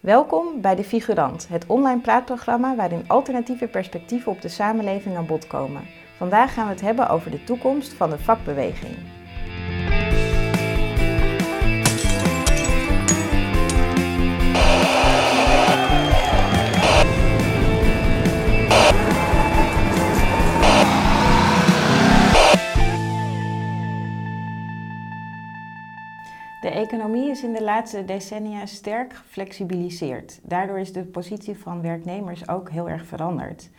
Welkom bij De Figurant, het online praatprogramma waarin alternatieve perspectieven op de samenleving aan bod komen. Vandaag gaan we het hebben over de toekomst van de vakbeweging. Economie is in de laatste decennia sterk geflexibiliseerd. Daardoor is de positie van werknemers ook heel erg veranderd.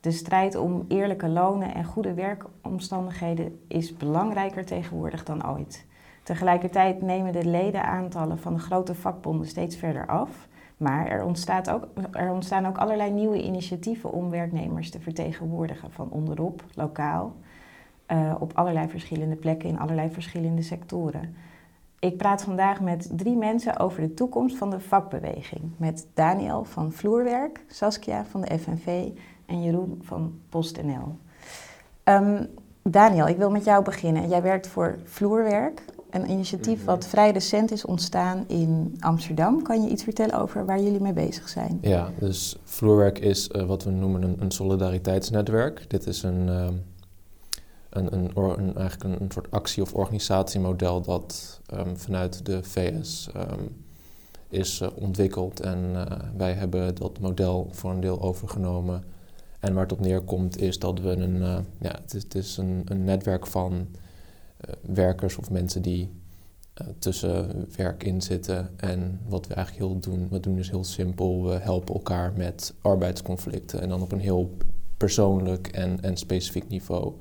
De strijd om eerlijke lonen en goede werkomstandigheden is belangrijker tegenwoordig dan ooit. Tegelijkertijd nemen de ledenaantallen van de grote vakbonden steeds verder af. Maar er, ontstaat ook, er ontstaan ook allerlei nieuwe initiatieven om werknemers te vertegenwoordigen, van onderop, lokaal, uh, op allerlei verschillende plekken in allerlei verschillende sectoren. Ik praat vandaag met drie mensen over de toekomst van de vakbeweging. Met Daniel van Vloerwerk, Saskia van de FNV en Jeroen van PostNL. Um, Daniel, ik wil met jou beginnen. Jij werkt voor Vloerwerk, een initiatief wat vrij recent is ontstaan in Amsterdam. Kan je iets vertellen over waar jullie mee bezig zijn? Ja, dus Vloerwerk is eh, wat we noemen een, een solidariteitsnetwerk. Dit is een, ehm, een, een, eigenlijk een, soort actie- of organisatiemodel dat ehm, vanuit de VS ehm, is eh, ontwikkeld. En eh, wij hebben dat model voor een deel overgenomen. En waar het op neerkomt is dat we een, eh, ja, het is, een, een netwerk van werkers of mensen die tussen werk in zitten. En wat we eigenlijk heel doen, we doen is heel simpel. We helpen elkaar met arbeidsconflicten en dan op een heel persoonlijk en, en specifiek niveau.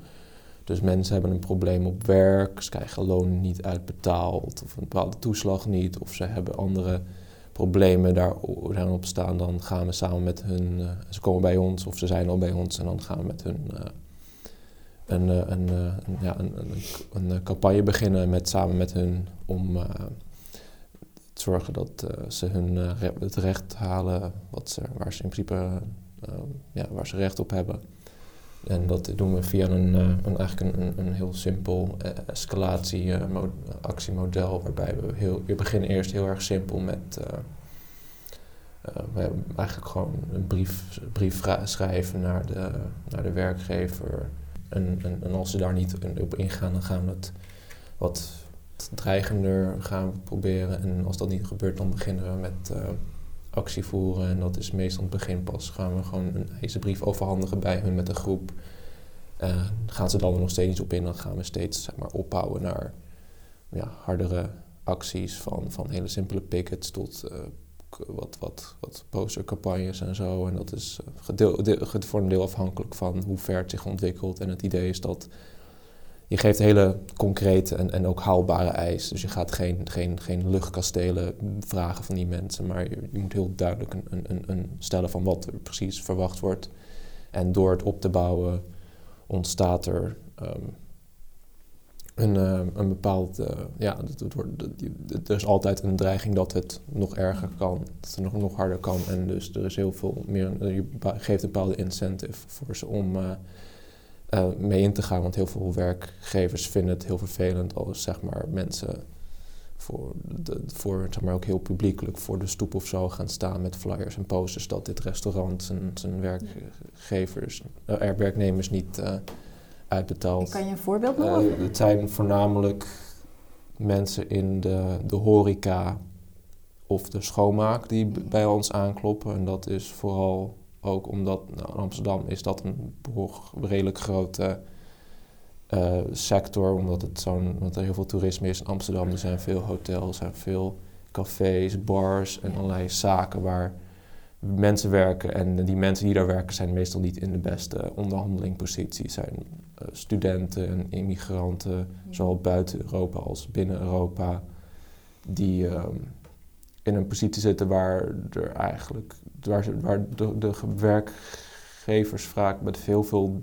Dus mensen hebben een probleem op werk, ze krijgen loon niet uitbetaald of een bepaalde toeslag niet, of ze hebben andere problemen daar, daarop staan. Dan gaan we samen met hun, eh, ze komen bij ons of ze zijn al bij ons en dan gaan we met hun eh, een, eh, een, een, ja, een, een, een, campagne beginnen met, samen met hun om te zorgen dat ze hun het recht halen wat ze, waar ze in principe ja, waar ze recht op hebben. En dat doen we via een, eh, een, eigenlijk een, een, heel simpel eh, escalatie-actiemodel, waarbij we, heel, we beginnen eerst heel erg simpel met eh, eh, we hebben eigenlijk gewoon een brief, brief schrijven naar de, naar de werkgever. En, en, als ze daar niet op ingaan, dan gaan we het wat dreigender gaan proberen. En als dat niet gebeurt, dan beginnen we met eh, actie voeren. En dat is meestal het begin pas. Gaan we gewoon een eisenbrief overhandigen bij hun met een groep. Eh, gaan ze dan er nog steeds niet op in, dan gaan we steeds zeg maar, opbouwen naar ja, hardere acties. Van, van hele simpele pickets tot eh, wat, wat, wat postercampagnes en zo. En dat is eh, gedeel, de- ge- voor een deel afhankelijk van hoe ver het zich ontwikkelt. En het idee is dat je geeft hele concrete en, en ook haalbare eisen. Dus je gaat geen, geen, geen luchtkastelen vragen van die mensen, maar je, moet heel duidelijk een, een, een, stellen van wat er precies verwacht wordt. En door het op te bouwen ontstaat er ehm, een, eh, een bepaald. eh, ja, wordt- er is altijd een dreiging dat het nog erger kan, dat het nog, nog harder kan. En dus er is heel veel meer. Je geeft een bepaalde incentive voor ze om. eh, eh, mee in te gaan. Want heel veel werkgevers vinden het heel vervelend als zeg maar, mensen voor, de, voor zeg maar, ook heel publiekelijk voor de stoep of zo gaan staan met flyers en posters dat dit restaurant zijn, zijn werkgevers, er werknemers niet eh, uitbetaalt. Kan je een voorbeeld noemen? het zijn voornamelijk mensen in de, de horeca of de schoonmaak die bij ons aankloppen. En dat is vooral ook omdat nou, Amsterdam is dat een redelijk grote eh, sector, omdat, het zo'n, omdat er heel veel toerisme is in Amsterdam. Er zijn veel hotels, zijn veel cafés, bars en allerlei zaken waar mensen werken. En die mensen die daar werken zijn meestal niet in de beste onderhandelingpositie. Zijn eh, studenten en immigranten, zowel buiten Europa als binnen Europa, die ehm, in een positie zitten waar er eigenlijk waar, waar de, de ge- werkgevers vaak met heel veel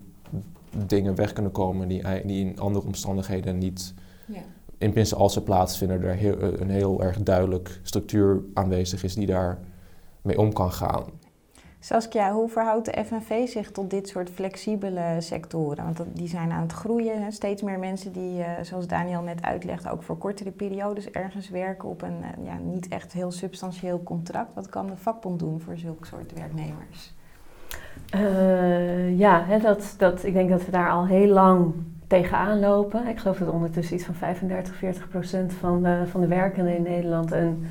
dingen weg kunnen komen die, die in andere omstandigheden niet Ja. in principe als ze plaatsvinden, er heel, een heel erg duidelijk structuur aanwezig is die daar mee om kan gaan. Saskia, hoe verhoudt de FNV zich tot dit soort flexibele sectoren? Want die zijn aan het groeien. Hè? Steeds meer mensen die, uh, zoals Daniel net uitlegde, ook voor kortere periodes ergens werken op een uh, ja, niet echt heel substantieel contract. Wat kan de vakbond doen voor zulke soort werknemers? Uh, ja, hè, dat, dat, ik denk dat we daar al heel lang tegenaan lopen. Ik geloof dat ondertussen iets van 35, 40 procent van de, van de werkenden in Nederland een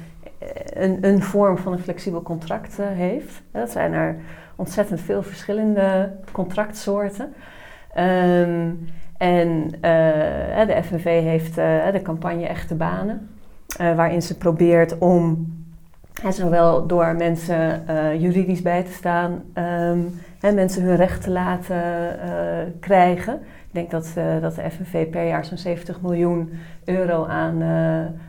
een, een vorm van een flexibel contract uh, heeft. Dat zijn er ontzettend veel verschillende contractsoorten. Um, en uh, de FNV heeft uh, de campagne Echte Banen, waarin ze probeert om zowel door mensen juridisch bij te staan, um, mensen hun recht te laten krijgen. Denk dat, dat de FNV per jaar zo'n 70 miljoen euro aan,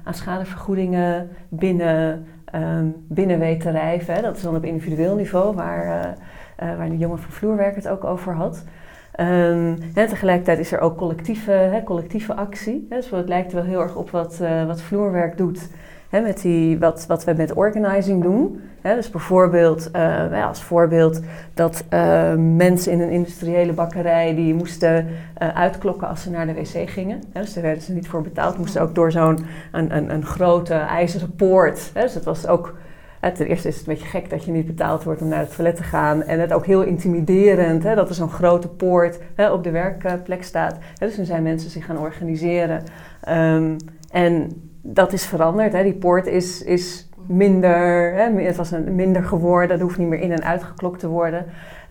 aan schadevergoedingen binnen um, binnen weet te rijven. Dat is dan op individueel niveau, waar, uh, waar de jongen van Vloerwerk het ook over had. En tegelijkertijd is er ook collectieve, hè, collectieve actie. Hè. Dus het lijkt wel heel erg op wat, wat Vloerwerk doet. Met die, wat, wat we met organizing doen. Dus bijvoorbeeld, uh, als voorbeeld, dat uh, mensen in een industriële bakkerij die moesten uh, uitklokken als ze naar de wc gingen. Dus daar werden ze niet voor betaald. Moesten ook door zo'n een, een, een grote ijzeren poort. Dus het was ook. Ten eerste is het een beetje gek dat je niet betaald wordt om naar het toilet te gaan. En het ook heel intimiderend dat er zo'n grote poort op de werkplek staat. Dus toen zijn mensen zich gaan organiseren. Um, en dat is veranderd. Hè. Die poort is, is minder, hè, het was een, minder geworden, er hoeft niet meer in en uitgeklokt te worden.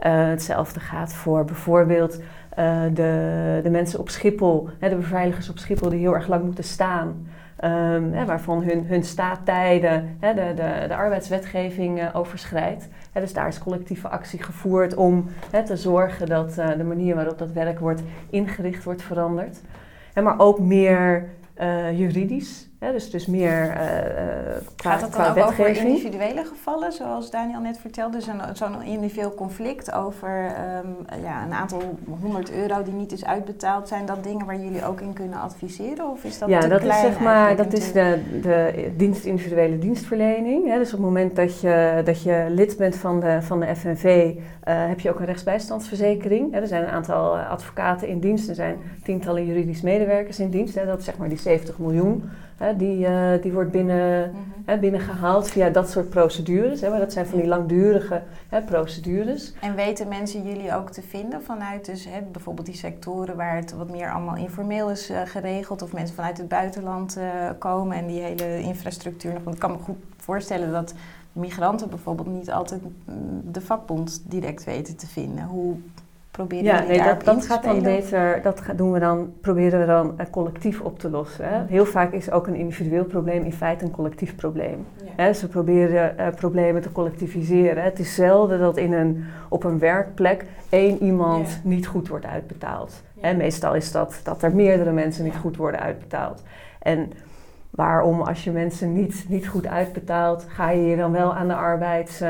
Uh, hetzelfde gaat voor bijvoorbeeld uh, de, de mensen op Schiphol, hè, de beveiligers op Schiphol die heel erg lang moeten staan. Um, hè, waarvan hun, hun staattijden hè, de, de, de arbeidswetgeving uh, overschrijdt. dus daar is collectieve actie gevoerd om te zorgen dat de manier waarop dat werk wordt ingericht wordt veranderd. maar ook meer juridisch dus, dus meer uh, qua, Gaat het dan ook over individuele gevallen, zoals Daniel net vertelde? Zo'n zo'n individueel conflict over um, ja, een aantal honderd euro die niet is uitbetaald. Zijn dat dingen waar jullie ook in kunnen adviseren? Of is dat ja, dat klein is zeg maar dat is de, de dienst individuele dienstverlening. Dus op het moment dat je, dat je lid bent van de, van de FNV, uh, heb je ook een rechtsbijstandsverzekering. Er zijn een aantal advocaten in dienst, er zijn tientallen juridisch medewerkers in dienst. Dat is zeg maar die 70 miljoen die, uh, die wordt binnen, mm binnengehaald via dat soort procedures. maar dat zijn van die langdurige procedures. En weten mensen jullie ook te vinden vanuit dus, bijvoorbeeld die sectoren waar het wat meer allemaal informeel is uh, geregeld, of mensen vanuit het buitenland uh, komen en die hele infrastructuur nog. Want ik kan me goed voorstellen dat migranten bijvoorbeeld niet altijd mm, de vakbond direct weten te vinden. Hoe proberen ja, nee, dat, dat gaat dan beter, dat doen we dan, proberen we dan uh, collectief op te lossen. Hè. Heel vaak is ook een individueel probleem in feite een collectief probleem. Ja. Hè. Ze proberen uh, problemen te collectiviseren. Het is zelden dat in een, op een werkplek één iemand ja. niet goed wordt uitbetaald. Hè. Meestal is dat dat er meerdere mensen niet goed worden uitbetaald. En Waarom als je mensen niet, niet goed uitbetaalt, ga je je dan wel aan de arbeids, uh,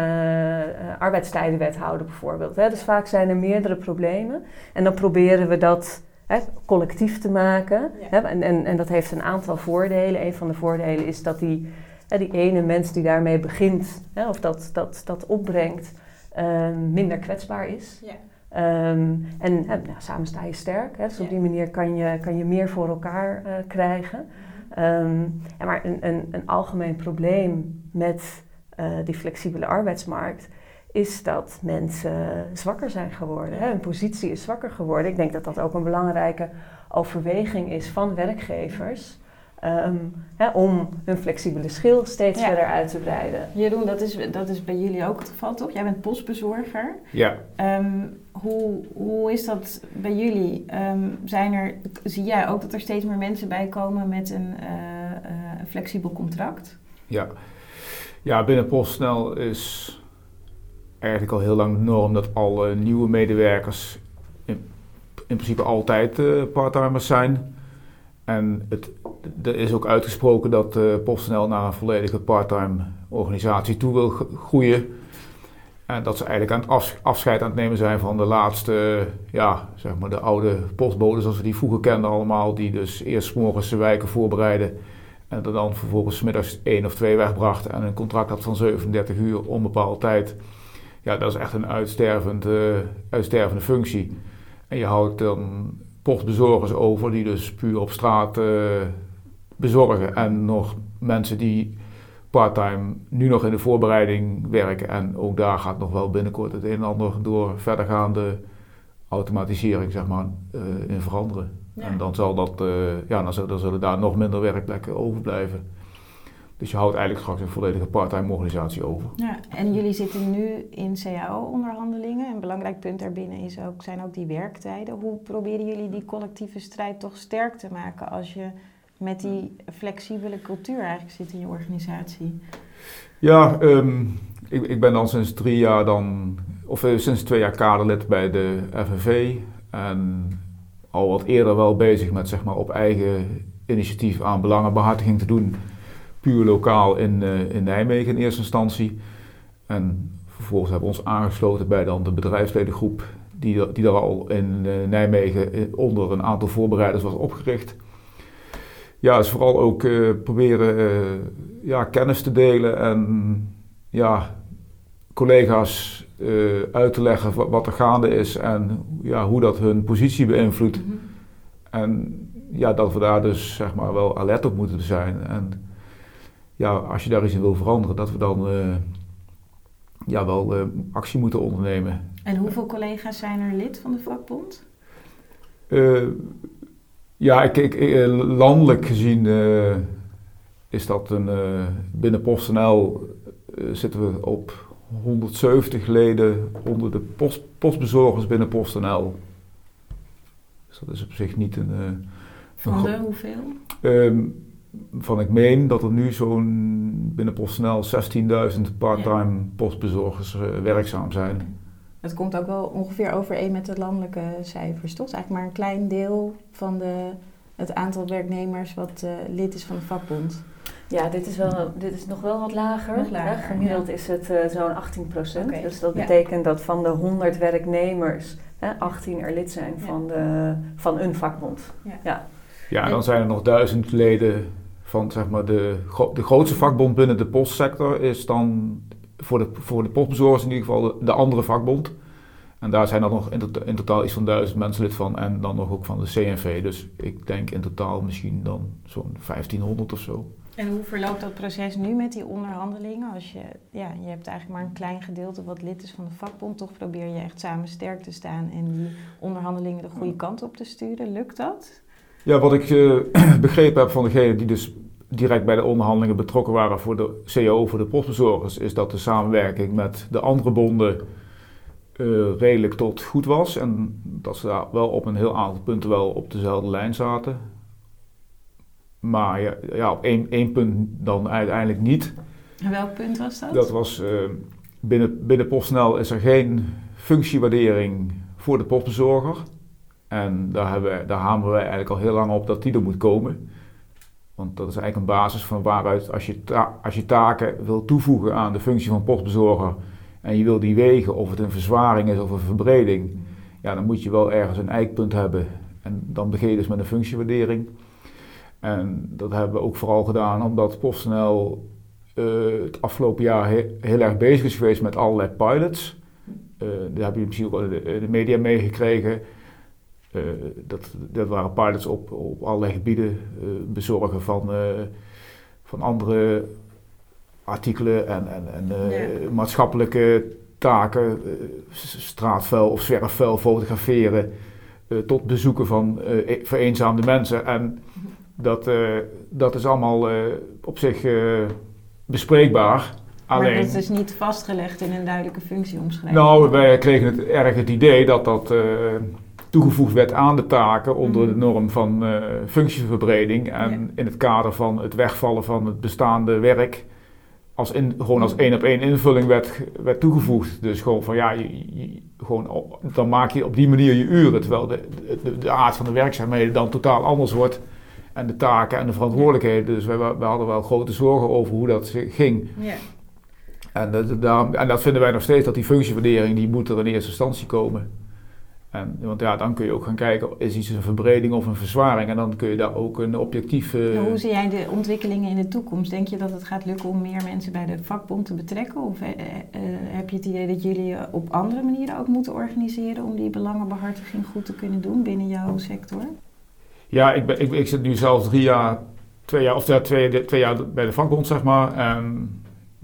arbeidstijdenwet houden bijvoorbeeld. Hè? Dus vaak zijn er meerdere problemen en dan proberen we dat hè, collectief te maken. Hè? En, en, en dat heeft een aantal voordelen. Een van de voordelen is dat die, hè, die ene mens die daarmee begint hè, of dat, dat, dat opbrengt, uh, minder kwetsbaar is. Ja. Um, en nou, samen sta je sterk. Hè? Dus op die manier kan je, kan je meer voor elkaar uh, krijgen. Um, maar een, een, een, algemeen probleem met uh, die flexibele arbeidsmarkt is dat mensen zwakker zijn geworden. Hè? Hun positie is zwakker geworden. Ik denk dat dat ook een belangrijke overweging is van werkgevers. Um, hè, om hun flexibele schil steeds ja. verder uit te breiden. Jeroen, dat is, dat is bij jullie ook het geval, toch? Jij bent postbezorger. Ja. Um, hoe, hoe is dat bij jullie? Um, zijn er, zie jij ook dat er steeds meer mensen bij komen met een uh, uh, flexibel contract? Ja. ja, binnen PostNL is eigenlijk al heel lang de norm dat alle nieuwe medewerkers in, in principe altijd uh, parttimers zijn. En het, er is ook uitgesproken dat PostNL naar een volledige parttime organisatie toe wil groeien. En dat ze eigenlijk aan het afscheid aan het nemen zijn van de laatste, ja, zeg maar de oude postbodes zoals we die vroeger kenden allemaal. Die dus eerst morgens de wijken voorbereiden en er dan vervolgens middags één of twee wegbrachten en een contract had van 37 uur onbepaalde tijd. ja, dat is echt een uitstervend, eh, uitstervende functie. En je houdt dan postbezorgers over die dus puur op straat eh, bezorgen. En nog mensen die parttime nu nog in de voorbereiding werken. En ook daar gaat nog wel binnenkort het een en ander door verdergaande automatisering zeg maar, uh, in veranderen. En dan, zal dat, ja, dan, zullen, dan zullen daar nog minder werkplekken overblijven. Dus je houdt eigenlijk straks een volledige parttime organisatie over. Ja, en jullie zitten nu in CAO-onderhandelingen. Een belangrijk punt daarbinnen is ook, zijn ook die werktijden. Hoe proberen jullie die collectieve strijd toch sterk te maken als je met die flexibele cultuur eigenlijk zit in je organisatie? Ja, ehm, ik, ik, ben dan sinds drie jaar dan, of uh, sinds twee jaar kaderlid bij de FNV. En al wat eerder wel bezig met zeg maar op eigen initiatief aan belangenbehartiging te doen puur lokaal in, uh, in Nijmegen in eerste instantie. En vervolgens hebben we ons aangesloten bij dan de bedrijfsledengroep, die, die daar al in uh, Nijmegen eh, onder een aantal voorbereiders was opgericht. Ja, dus vooral ook uh, proberen ja, kennis te delen en ja, collega's uit te leggen wat, wat, er gaande is en ja, hoe dat hun positie beïnvloedt. Mm -hmm. En ja, dat we daar dus zeg maar wel alert op moeten zijn. En ja, als je daar iets in wil veranderen, dat we dan ja, wel uh, actie moeten ondernemen. En hoeveel collega's zijn er lid van de vakbond? Uh, ja, ik, ik, landelijk gezien is dat een. binnen PostNL zitten we op 170 leden onder de post, postbezorgers binnen PostNL. Dus dat is op zich niet een. van de hoeveel? Um, van ik meen dat er nu zo'n binnen PostNL 16.000 part-time postbezorgers uh, werkzaam zijn. Het komt ook wel ongeveer overeen met de landelijke cijfers, toch? Het is eigenlijk maar een klein deel van de, het aantal werknemers wat uh, lid is van de vakbond. Ja, dit is, wel, dit is nog wel wat lager. Nog lager Gemiddeld ja. is het uh, zo'n 18 procent. Okay. Dus dat ja. betekent dat van de 100 werknemers 18 er lid zijn van, de, van een vakbond. Ja. Ja, dan zijn er nog duizend leden van zeg maar de, de grootste vakbond binnen de postsector is dan voor de, voor de postbezorgers in ieder geval de, de andere vakbond. En daar zijn er nog in, to in, totaal iets van duizend mensen lid van en dan nog ook van de CNV. Dus ik denk in totaal misschien dan zo'n 1500 of zo. En hoe verloopt dat proces nu met die onderhandelingen? Als je, ja, je hebt eigenlijk maar een klein gedeelte wat lid is van de vakbond. Toch probeer je echt samen sterk te staan en die onderhandelingen de goede kant op te sturen. Lukt dat? Ja, wat ik uh, begrepen heb van degenen die dus direct bij de onderhandelingen betrokken waren voor de CO, voor de postbezorgers, is dat de samenwerking met de andere bonden uh, redelijk tot goed was. En dat ze daar wel op een heel aantal punten wel op dezelfde lijn zaten. Maar ja, ja op één, één punt dan uiteindelijk niet. En welk punt was dat? Dat was uh, binnen, binnen PostNL is er geen functiewaardering voor de postbezorger. En daar, hebben daar hameren wij eigenlijk al heel lang op dat die er moet komen. Want dat is eigenlijk een basis van waaruit als je, als je taken wil toevoegen aan de functie van postbezorger en je wil die wegen, of het een verzwaring is of een verbreding, ja, dan moet je wel ergens een eikpunt hebben. En dan begin je dus met een functiewaardering. En dat hebben we ook vooral gedaan omdat PostNL uh, het afgelopen jaar heel erg bezig is geweest met allerlei pilots. Uh, daar heb je misschien ook in de, de media meegekregen. Uh, dat, dat waren pilots op, op allerlei gebieden, uh, bezorgen van, uh, van andere artikelen en, en, en ja. maatschappelijke taken, straatvuil of zwerfvuil fotograferen, tot bezoeken van e-, vereenzaamde mensen. En dat, dat is allemaal op zich bespreekbaar. Alleen, maar het is niet vastgelegd in een duidelijke functieomschrijving. Nou, wij kregen het erg het idee dat dat toegevoegd werd aan de taken onder de mhm. norm van uh, functieverbreding en in het kader van het wegvallen van het bestaande werk als in, gewoon als één op één invulling werd, werd toegevoegd. Dus gewoon van ja, je, gewoon, dan maak je op die manier je uren, terwijl de, de, de, aard van de werkzaamheden dan totaal anders wordt en de taken en de verantwoordelijkheden. Dus we, we hadden wel grote zorgen over hoe dat ging. Ja. En, dat, en dat vinden wij nog steeds, dat die functiewaardering, die moet er in eerste instantie komen. En, want ja, dan kun je ook gaan kijken, is iets een verbreding of een verzwaring? En dan kun je daar ook een objectieve... Nou, hoe zie jij de ontwikkelingen in de toekomst? Denk je dat het gaat lukken om meer mensen bij de vakbond te betrekken? Of eh, eh, heb je het idee dat jullie je op andere manieren ook moeten organiseren om die belangenbehartiging goed te kunnen doen binnen jouw sector? Ja, ik, ben, ik, ik zit nu zelf drie jaar, twee jaar, of ja, twee, twee jaar bij de vakbond, zeg maar.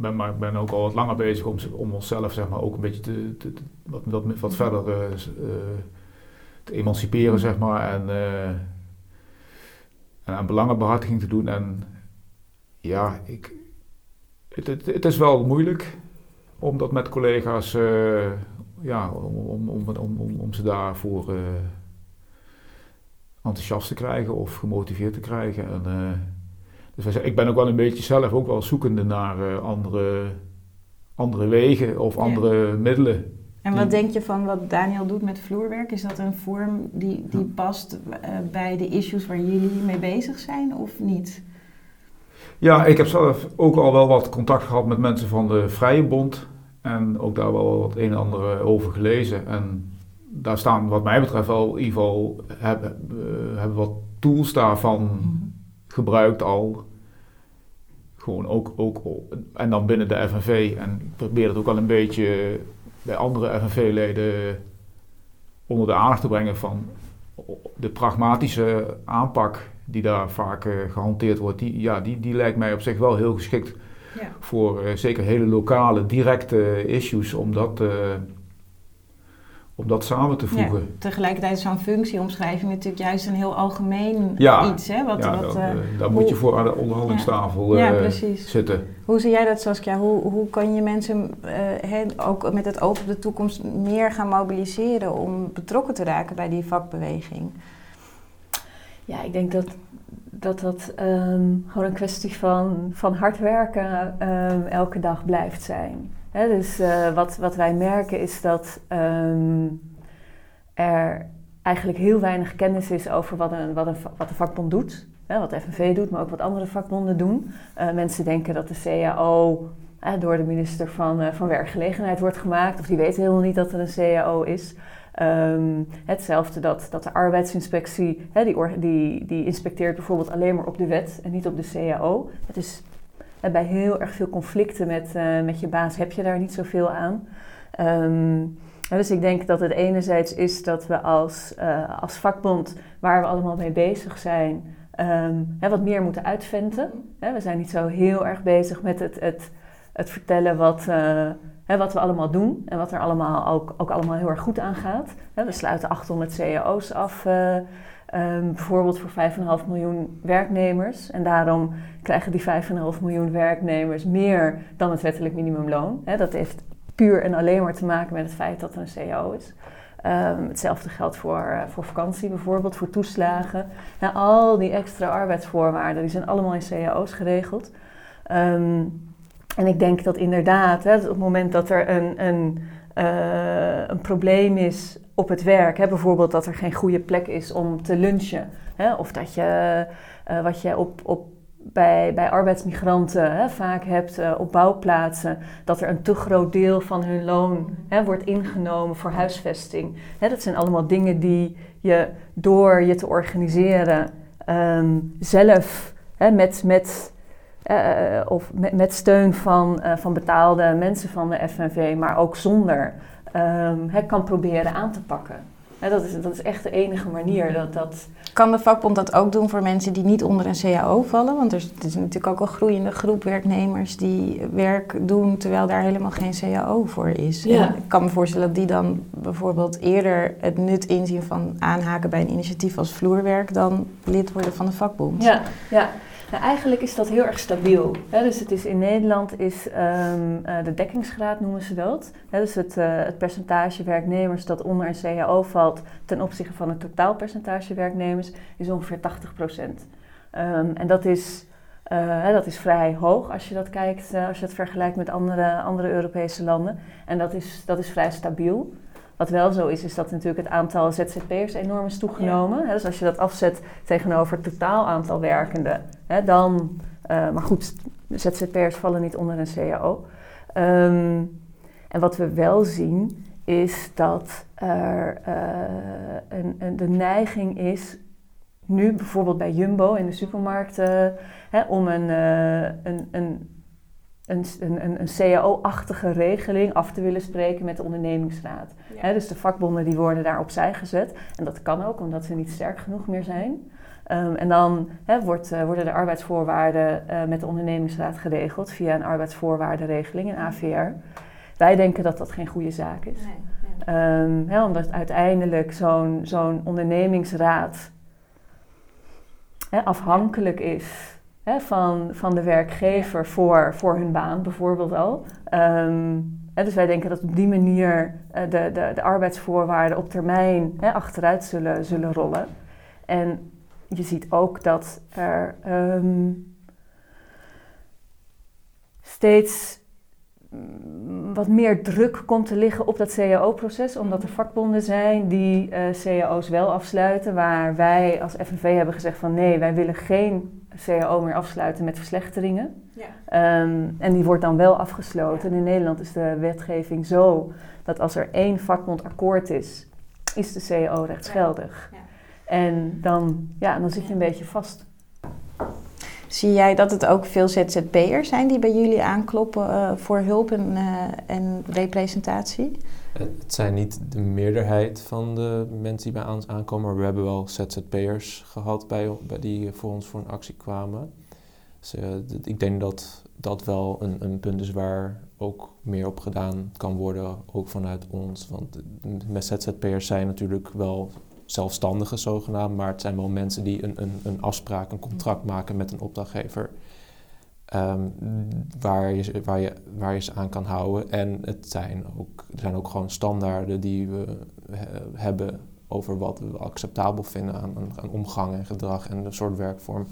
Ben, maar ik ben ook al wat langer bezig om, om onszelf zeg maar, ook een beetje te, wat, wat, wat verder uh, te emanciperen, zeg maar. En, uh, en aan belangenbehartiging te doen. En ja, ik, het, het, is wel moeilijk om dat met collega's, ja, om, om, om, om, om ze daarvoor enthousiast te krijgen of gemotiveerd te krijgen. En, dus ik ben ook wel een beetje zelf ook wel zoekende naar uh, andere, andere wegen of andere middelen. En wat denk je van wat Daniel doet met vloerwerk? Is dat een vorm die, die past uh, bij de issues waar jullie mee bezig zijn of niet? Ja, ik heb zelf ook al wel wat contact gehad met mensen van de Vrije Bond. En ook daar wel wat een en ander over gelezen. En daar staan wat mij betreft wel in ieder geval hebben, hebben wat tools daarvan mm gebruikt al. Gewoon ook, ook, en dan binnen de FNV. En ik probeer het ook al een beetje bij andere FNV-leden onder de aandacht te brengen van de pragmatische aanpak die daar vaak uh, gehanteerd wordt. Die, ja, die, die lijkt mij op zich wel heel geschikt ja. voor uh, zeker hele lokale, directe issues, om dat uh, om dat samen te voegen. Ja, tegelijkertijd is zo'n functieomschrijving natuurlijk juist een heel algemeen iets. Hè? Wat, ja, wat, uh, daar moet je voor aan de onderhandelingstafel ja. Uh, zitten. Hoe zie jij dat Saskia? Hoe, hoe kan je mensen uh, ook met het oog op de toekomst meer gaan mobiliseren om betrokken te raken bij die vakbeweging? Ja, ik denk dat dat, dat um, gewoon een kwestie van, van hard werken um, elke dag blijft zijn dus uh, wat, wat wij merken is dat um, er eigenlijk heel weinig kennis is over wat een, wat een, wat een vakbond doet. Hè, wat FNV doet, maar ook wat andere vakbonden doen. Uh, mensen denken dat de CAO door de minister van, van Werkgelegenheid wordt gemaakt. Of die weten helemaal niet dat er een CAO is. Um, hetzelfde dat, dat de arbeidsinspectie, die, die, die inspecteert bijvoorbeeld alleen maar op de wet en niet op de CAO. Dat is bij heel erg veel conflicten met, uh, met je baas heb je daar niet zoveel aan. Um, dus ik denk dat het enerzijds is dat we als, uh, als vakbond, waar we allemaal mee bezig zijn, um, hè, wat meer moeten uitventen. Hè, we zijn niet zo heel erg bezig met het, het, het vertellen wat, uh, hè, wat we allemaal doen en wat er allemaal ook, ook allemaal heel erg goed aan gaat. we sluiten 800 cao's af Um, bijvoorbeeld voor 5,5 miljoen werknemers. En daarom krijgen die 5,5 miljoen werknemers meer dan het wettelijk minimumloon. dat heeft puur en alleen maar te maken met het feit dat er een CAO is. Um, hetzelfde geldt voor, uh, voor vakantie bijvoorbeeld, voor toeslagen. Nou, al die extra arbeidsvoorwaarden die zijn allemaal in cao's geregeld. Um, en ik denk dat inderdaad, hè, op het moment dat er een, een, uh, een probleem is op het werk. Hè? Bijvoorbeeld dat er geen goede plek is om te lunchen. Hè? Of dat je, uh, wat je op, op, bij, bij arbeidsmigranten hè, vaak hebt uh, op bouwplaatsen, dat er een te groot deel van hun loon hè, wordt ingenomen voor huisvesting. Hè, dat zijn allemaal dingen die je door je te organiseren um, zelf met, met, uh, of met, met steun van, van betaalde mensen van de FNV, maar ook zonder um, kan proberen aan te pakken. dat, is, dat is echt de enige manier dat dat... Kan de vakbond dat ook doen voor mensen die niet onder een CAO vallen? Want er is, is natuurlijk ook een groeiende groep werknemers die werk doen terwijl daar helemaal geen CAO voor is. Ja. ik kan me voorstellen dat die dan bijvoorbeeld eerder het nut inzien van aanhaken bij een initiatief als vloerwerk dan lid worden van de vakbond. Ja, ja. Nou, eigenlijk is dat heel erg stabiel. Dus het is in Nederland is um, uh, de dekkingsgraad noemen ze dat. Dus het, uh, het, percentage werknemers dat onder een CAO valt ten opzichte van het totaalpercentage werknemers is ongeveer 80 procent. Um, en dat is, uh, dat is vrij hoog als je dat kijkt, als je dat vergelijkt met andere, andere Europese landen. En dat is, dat is vrij stabiel. Wat wel zo is, is dat natuurlijk het aantal ZZP'ers enorm is toegenomen. dus als je dat afzet tegenover het totaal aantal werkenden, dan... Uh, maar goed, ZZP'ers vallen niet onder een CAO. Um, en wat we wel zien, is dat er een, een, de neiging is nu bijvoorbeeld bij Jumbo in de supermarkten hè, om een, een, een een, een, een CAO-achtige regeling af te willen spreken met de ondernemingsraad. dus de vakbonden die worden daar opzij gezet. En dat kan ook, omdat ze niet sterk genoeg meer zijn. Ehm, en dan wordt, uh, worden de arbeidsvoorwaarden uh, met de ondernemingsraad geregeld via een arbeidsvoorwaardenregeling, een AVR. Wij denken dat dat geen goede zaak is. Nee, um, omdat uiteindelijk zo'n zo'n ondernemingsraad afhankelijk is van, van de werkgever voor, voor hun baan bijvoorbeeld al. Ehm, dus wij denken dat op die manier uh, de, de, de arbeidsvoorwaarden op termijn achteruit zullen, zullen rollen. En je ziet ook dat er um, steeds wat meer druk komt te liggen op dat CAO-proces, omdat er vakbonden zijn die uh, cao's wel afsluiten, waar wij als FNV hebben gezegd van nee, wij willen geen CAO meer afsluiten met verslechteringen. Ja. Ehm, en die wordt dan wel afgesloten. In Nederland is de wetgeving zo dat als er één vakbond akkoord is, is de CAO rechtsgeldig. Ja. En dan, ja, dan zit je een beetje vast. Zie jij dat het ook veel ZZP'ers zijn die bij jullie aankloppen uh, voor hulp en, uh, en representatie? Het zijn niet de meerderheid van de mensen die bij ons aankomen, maar we hebben wel ZZP'ers gehad bij, bij die voor ons voor een actie kwamen. Dus, uh, ik denk dat dat wel een, een punt is waar ook meer op gedaan kan worden, ook vanuit ons. Want met ZZP'ers zijn natuurlijk wel zelfstandigen zogenaamd, maar het zijn wel mensen die een, een, een afspraak, een contract maken met een opdrachtgever. Ehm, waar, je, waar, je, waar je ze aan kan houden. En het zijn ook, er zijn ook gewoon standaarden die we hebben over wat we acceptabel vinden aan, aan, omgang en gedrag en de soort werkvorm.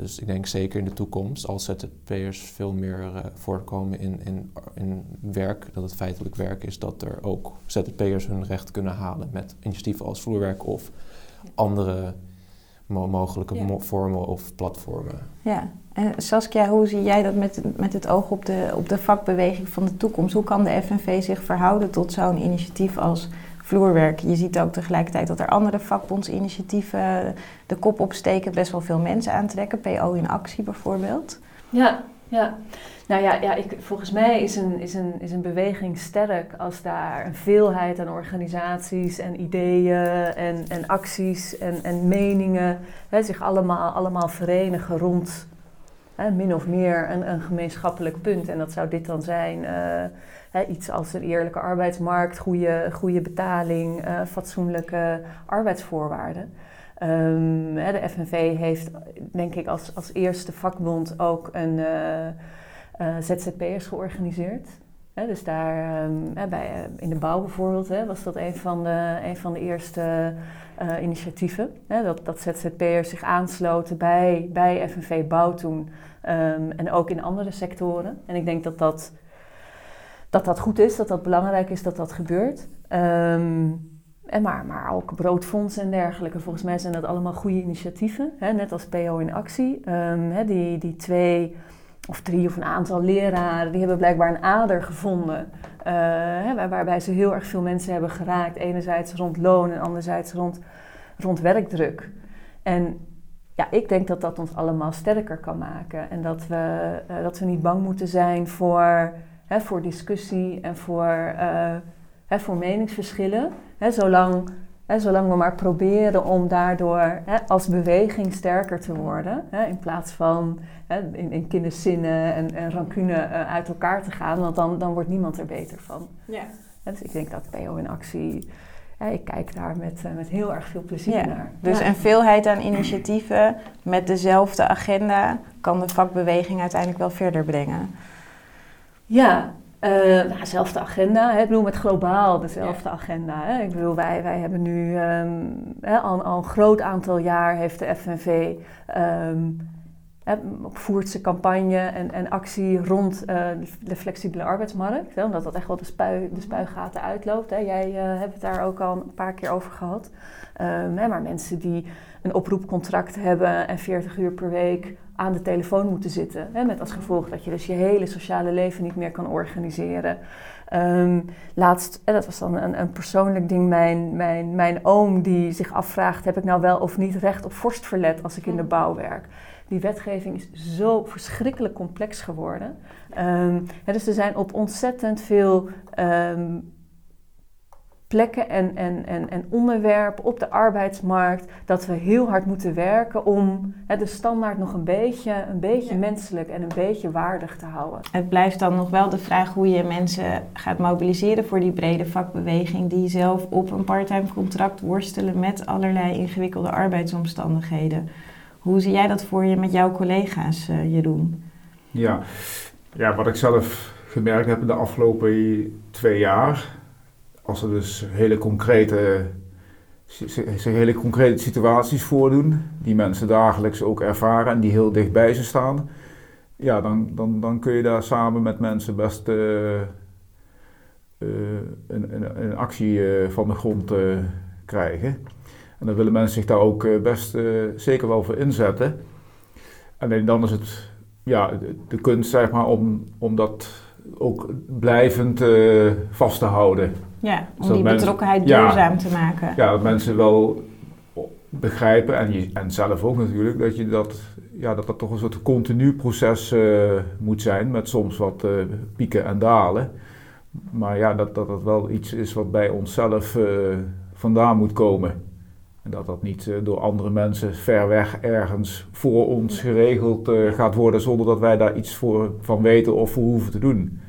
Dus ik denk zeker in de toekomst, als ZZP'ers veel meer uh, voorkomen in, in, in werk, dat het feitelijk werk is, dat er ook ZZP'ers hun recht kunnen halen met initiatieven als vloerwerk of andere mogelijke vormen of platformen. Ja, en Saskia, hoe zie jij dat met, met het oog op de, op de vakbeweging van de toekomst? Hoe kan de FNV zich verhouden tot zo'n initiatief als vloerwerk? Je ziet ook tegelijkertijd dat er andere vakbondsinitiatieven de kop opsteken, best wel veel mensen aantrekken, PO in actie bijvoorbeeld. Ja, ja. Nou ja, ja ik, volgens mij is een, is, een, is een beweging sterk als daar een veelheid aan organisaties en ideeën en, en acties en, en meningen hè, zich allemaal, allemaal verenigen rond min of meer een, een gemeenschappelijk punt. En dat zou dit dan zijn. Hè, iets als een eerlijke arbeidsmarkt, goede, goede betaling, uh, fatsoenlijke arbeidsvoorwaarden. Um, de FNV heeft, denk ik, als, als eerste vakbond ook een uh, uh, ZZP'ers georganiseerd. dus daar, um, bij, in de bouw bijvoorbeeld, was dat een van de, een van de eerste uh, initiatieven. dat, dat ZZP'ers zich aansloten bij, bij FNV Bouw toen. Um, en ook in andere sectoren. En ik denk dat dat, dat, dat goed is, dat dat belangrijk is dat dat gebeurt. Um, en maar, maar ook broodfonds en dergelijke. Volgens mij zijn dat allemaal goede initiatieven. Hè? Net als PO in actie. Um, hè, die, die twee of drie of een aantal leraren, die hebben blijkbaar een ader gevonden. Hè, waarbij ze heel erg veel mensen hebben geraakt. Enerzijds rond loon en anderzijds rond, rond werkdruk. En ja, ik denk dat dat ons allemaal sterker kan maken. En dat we, uh, dat we niet bang moeten zijn voor, hè, voor discussie en voor, uh, hè, voor meningsverschillen. Hè, zolang, hè, zolang we maar proberen om daardoor hè, als beweging sterker te worden. Hè, in plaats van in, in kinderzinnen en, en rancune uh, uit elkaar te gaan. Want dan, dan wordt niemand er beter van. Ja. dus ik denk dat PO in actie ik kijk daar met, uh, met heel erg veel plezier naar. Dus een veelheid aan initiatieven met dezelfde agenda kan de vakbeweging uiteindelijk wel verder brengen. Ja, uh, nou, dezelfde agenda. Hè. Ik bedoel, met globaal dezelfde agenda. Hè. Ik bedoel, wij, wij hebben nu um, hè, al, al, een groot aantal jaar heeft de FNV um, voert ze campagne en, en actie rond uh, de flexibele arbeidsmarkt. Hè, omdat dat echt wel de, spui, de spuigaten uitloopt. Hè. Jij uh, hebt het daar ook al een paar keer over gehad. Um, hè, maar mensen die een oproepcontract hebben en 40 uur per week aan de telefoon moeten zitten. Hè, met als gevolg dat je dus je hele sociale leven niet meer kan organiseren. Um, laatst, dat was dan een, een, persoonlijk ding, mijn, mijn, mijn oom die zich afvraagt... heb ik nou wel of niet recht op vorstverlet als ik in de bouw werk? Die wetgeving is zo verschrikkelijk complex geworden. Um, dus er zijn op ontzettend veel um, plekken en, en, en, en onderwerpen op de arbeidsmarkt dat we heel hard moeten werken om hè, de standaard nog een beetje, een beetje menselijk en een beetje waardig te houden. Het blijft dan nog wel de vraag hoe je mensen gaat mobiliseren voor die brede vakbeweging die zelf op een parttime contract worstelen met allerlei ingewikkelde arbeidsomstandigheden. Hoe zie jij dat voor je met jouw collega's, uh, Jeroen? Ja. ja, wat ik zelf gemerkt heb in de afgelopen twee jaar als er dus hele concrete, hele concrete situaties voordoen, die mensen dagelijks ook ervaren en die heel dicht bij ze staan, ja, dan, dan, dan kun je daar samen met mensen best uh, uh, een, een, een, actie uh, van de grond krijgen. En dan willen mensen zich daar ook best zeker wel voor inzetten. Alleen dan is het ja, de kunst zeg maar, om, om dat ook blijvend vast te houden. Ja, om die betrokkenheid duurzaam te maken. Ja, dat mensen wel begrijpen en, je, en zelf ook natuurlijk, dat, je dat, ja, dat dat toch een soort continu proces uh, moet zijn met soms wat uh, pieken en dalen. Maar ja, dat, dat dat wel iets is wat bij onszelf vandaan moet komen. En dat dat niet door andere mensen ver weg ergens voor ons geregeld gaat worden zonder dat wij daar iets voor, van weten of voor hoeven te doen.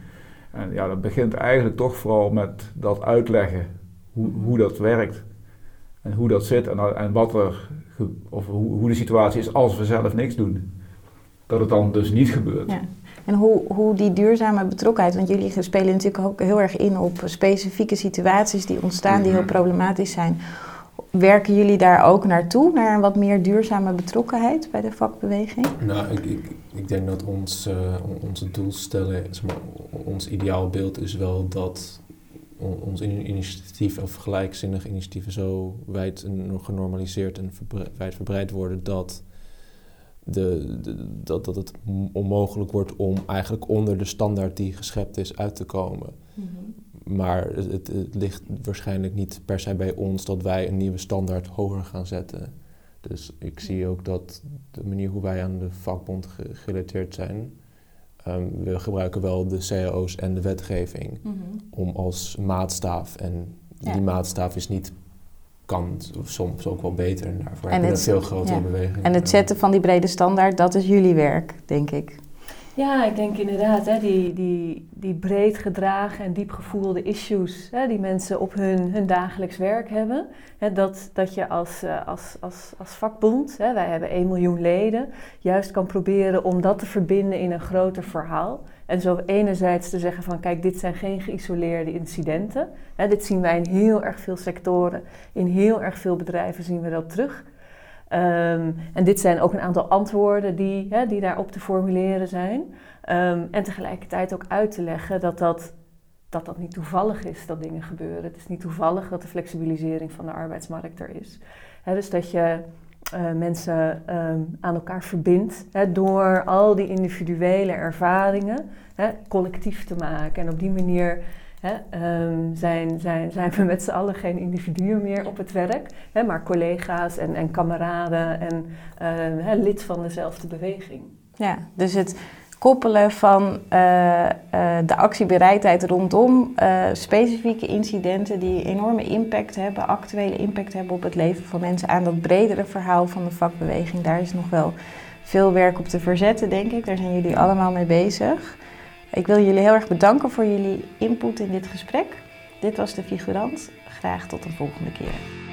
En ja, dat begint eigenlijk toch vooral met dat uitleggen hoe, hoe dat werkt. En hoe dat zit en, en wat er, of hoe, hoe de situatie is als we zelf niks doen. Dat het dan dus niet gebeurt. Ja. En hoe, hoe die duurzame betrokkenheid, want jullie spelen natuurlijk ook heel erg in op specifieke situaties die ontstaan die heel mhm. problematisch zijn. Werken jullie daar ook naartoe, naar een wat meer duurzame betrokkenheid bij de vakbeweging? Nou, ik, ik, ik denk dat ons, uh, onze doelstelling, zeg maar, ons ideaalbeeld is wel dat ons initiatief of gelijkzinnige initiatieven zo wijd en genormaliseerd en wijd verbreid worden dat, de, dat, dat het onmogelijk wordt om eigenlijk onder de standaard die geschept is uit te komen. Mhm. Maar het, het, ligt waarschijnlijk niet per se bij ons dat wij een nieuwe standaard hoger gaan zetten. Dus ik zie ook dat de manier hoe wij aan de vakbond gerelateerd zijn, ehm, we gebruiken wel de cao's en de wetgeving mhm. om als maatstaaf. En die maatstaaf is niet kan soms ook wel beter. En daarvoor en hebben we een veel grotere ja. beweging. En het zetten van die brede standaard, dat is jullie werk, denk ik. Ja, ik denk inderdaad, hè, die, die, die breed gedragen en diep gevoelde issues hè, die mensen op hun, hun dagelijks werk hebben. Hè, dat, dat je als, uh, als, als, als vakbond, hè, wij hebben 1 miljoen leden, juist kan proberen om dat te verbinden in een groter verhaal. En zo enerzijds te zeggen van kijk, dit zijn geen geïsoleerde incidenten. Dit zien wij in heel erg veel sectoren, in heel erg veel bedrijven zien we dat terug. Um, en dit zijn ook een aantal antwoorden die, hè, die daarop te formuleren zijn. Um, en tegelijkertijd ook uit te leggen dat dat, dat dat niet toevallig is dat dingen gebeuren. Het is niet toevallig dat de flexibilisering van de arbeidsmarkt er is. dus dat je uh, mensen um, aan elkaar verbindt door al die individuele ervaringen collectief te maken. En op die manier Hè, um, zijn, zijn, zijn we met z'n allen geen individuen meer op het werk, hè, maar collega's en, en kameraden en uh, hè, lid van dezelfde beweging. Ja, dus het koppelen van uh, uh, de actiebereidheid rondom specifieke incidenten die enorme impact hebben, actuele impact hebben op het leven van mensen aan dat bredere verhaal van de vakbeweging. Daar is nog wel veel werk op te verzetten, denk ik. Daar zijn jullie allemaal mee bezig. Ik wil jullie heel erg bedanken voor jullie input in dit gesprek. Dit was de figurant. Graag tot een volgende keer.